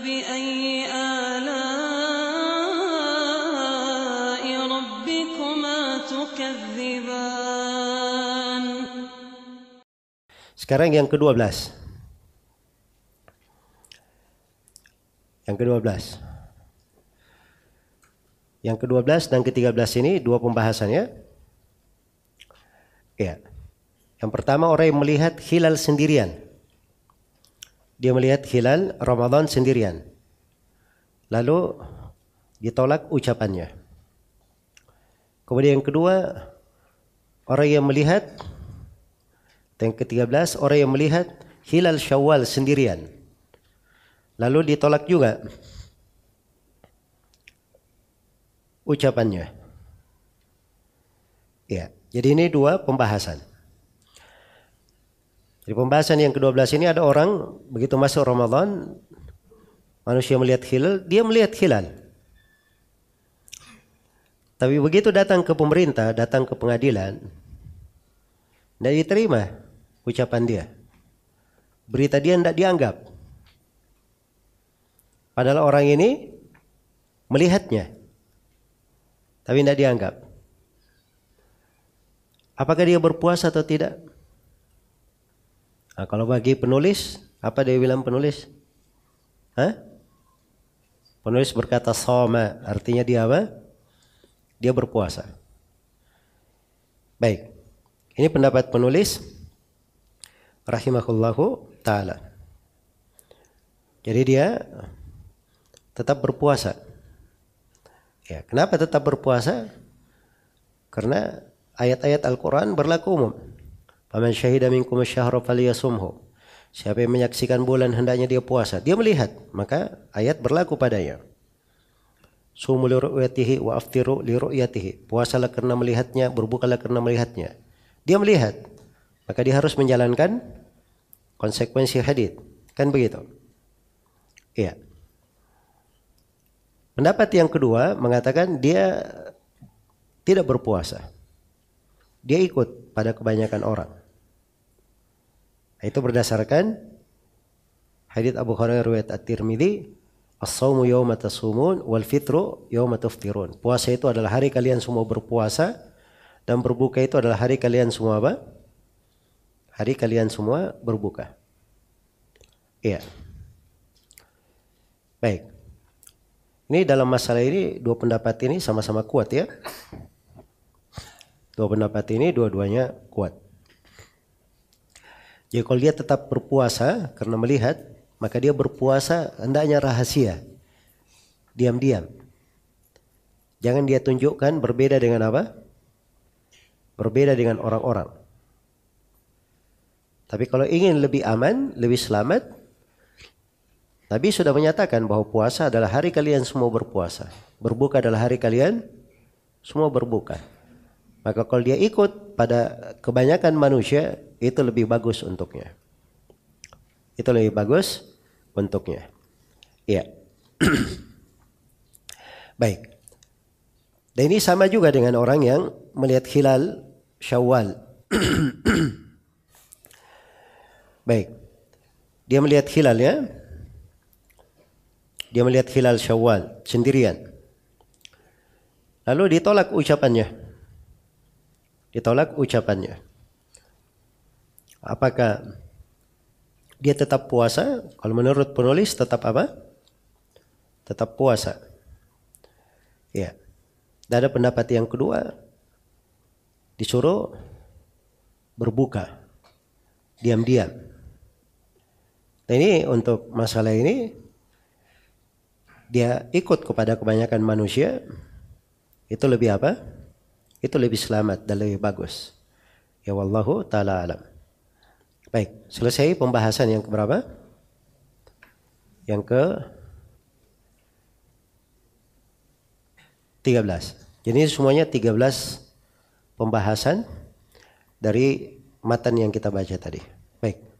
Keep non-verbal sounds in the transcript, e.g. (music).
فبأي آلاء ربكما تكذبان Sekarang yang ke-12. Yang ke-12. Yang ke-12 dan ke-13 ini dua pembahasan ya. Ya. Yang pertama orang yang melihat hilal sendirian. Dia melihat hilal Ramadan sendirian. Lalu ditolak ucapannya. Kemudian yang kedua, orang yang melihat yang ke-13 orang yang melihat hilal Syawal sendirian. Lalu ditolak juga ucapannya. Ya, jadi ini dua pembahasan. Jadi pembahasan yang ke-12 ini ada orang begitu masuk Ramadan manusia melihat hilal, dia melihat hilal. Tapi begitu datang ke pemerintah, datang ke pengadilan, tidak diterima ucapan dia. Berita dia tidak dianggap. Padahal orang ini melihatnya. Tapi tidak dianggap. Apakah dia berpuasa atau tidak? Nah, kalau bagi penulis, apa dia bilang penulis? Hah? Penulis berkata soma, artinya dia apa? Dia berpuasa. Baik. Ini pendapat penulis rahimahullahu taala. Jadi dia tetap berpuasa. Ya, kenapa tetap berpuasa? Karena ayat-ayat Al-Qur'an berlaku umum. Faman syahida minkum asyhara falyasumhu. Siapa yang menyaksikan bulan hendaknya dia puasa. Dia melihat, maka ayat berlaku padanya. Sumu li ru'yatihi wa aftiru li ru'yatihi. Puasalah karena melihatnya, berbukalah karena melihatnya. Dia melihat, maka dia harus menjalankan konsekuensi hadith. Kan begitu? Iya. Pendapat yang kedua mengatakan dia tidak berpuasa. Dia ikut pada kebanyakan orang. Itu berdasarkan hadits Abu Hurairah riwayat At-Tirmidzi, "As-shaumu yawma tasumun wal fitru yawma tuftirun." Puasa itu adalah hari kalian semua berpuasa dan berbuka itu adalah hari kalian semua apa? Hari kalian semua berbuka. Iya. Baik. Ini dalam masalah ini dua pendapat ini sama-sama kuat ya. Dua pendapat ini dua-duanya kuat. Jadi kalau dia tetap berpuasa karena melihat, maka dia berpuasa hendaknya rahasia. Diam-diam. Jangan dia tunjukkan berbeda dengan apa? Berbeda dengan orang-orang. Tapi kalau ingin lebih aman, lebih selamat, Nabi sudah menyatakan bahwa puasa adalah hari kalian semua berpuasa. Berbuka adalah hari kalian semua berbuka. Maka kalau dia ikut pada kebanyakan manusia, itu lebih bagus untuknya. Itu lebih bagus untuknya. Iya. (clears throat) Baik. Dan ini sama juga dengan orang yang melihat hilal Syawal. (clears throat) Baik. Dia melihat hilal ya. Dia melihat hilal Syawal sendirian. Lalu ditolak ucapannya. Ditolak ucapannya. Apakah dia tetap puasa? Kalau menurut penulis tetap apa? Tetap puasa. Ya. Dan ada pendapat yang kedua disuruh berbuka diam-diam. Nah ini untuk masalah ini dia ikut kepada kebanyakan manusia itu lebih apa? Itu lebih selamat dan lebih bagus. Ya wallahu taala alam. Baik, selesai pembahasan yang keberapa? Yang ke 13. Jadi semuanya 13 pembahasan dari matan yang kita baca tadi. Baik.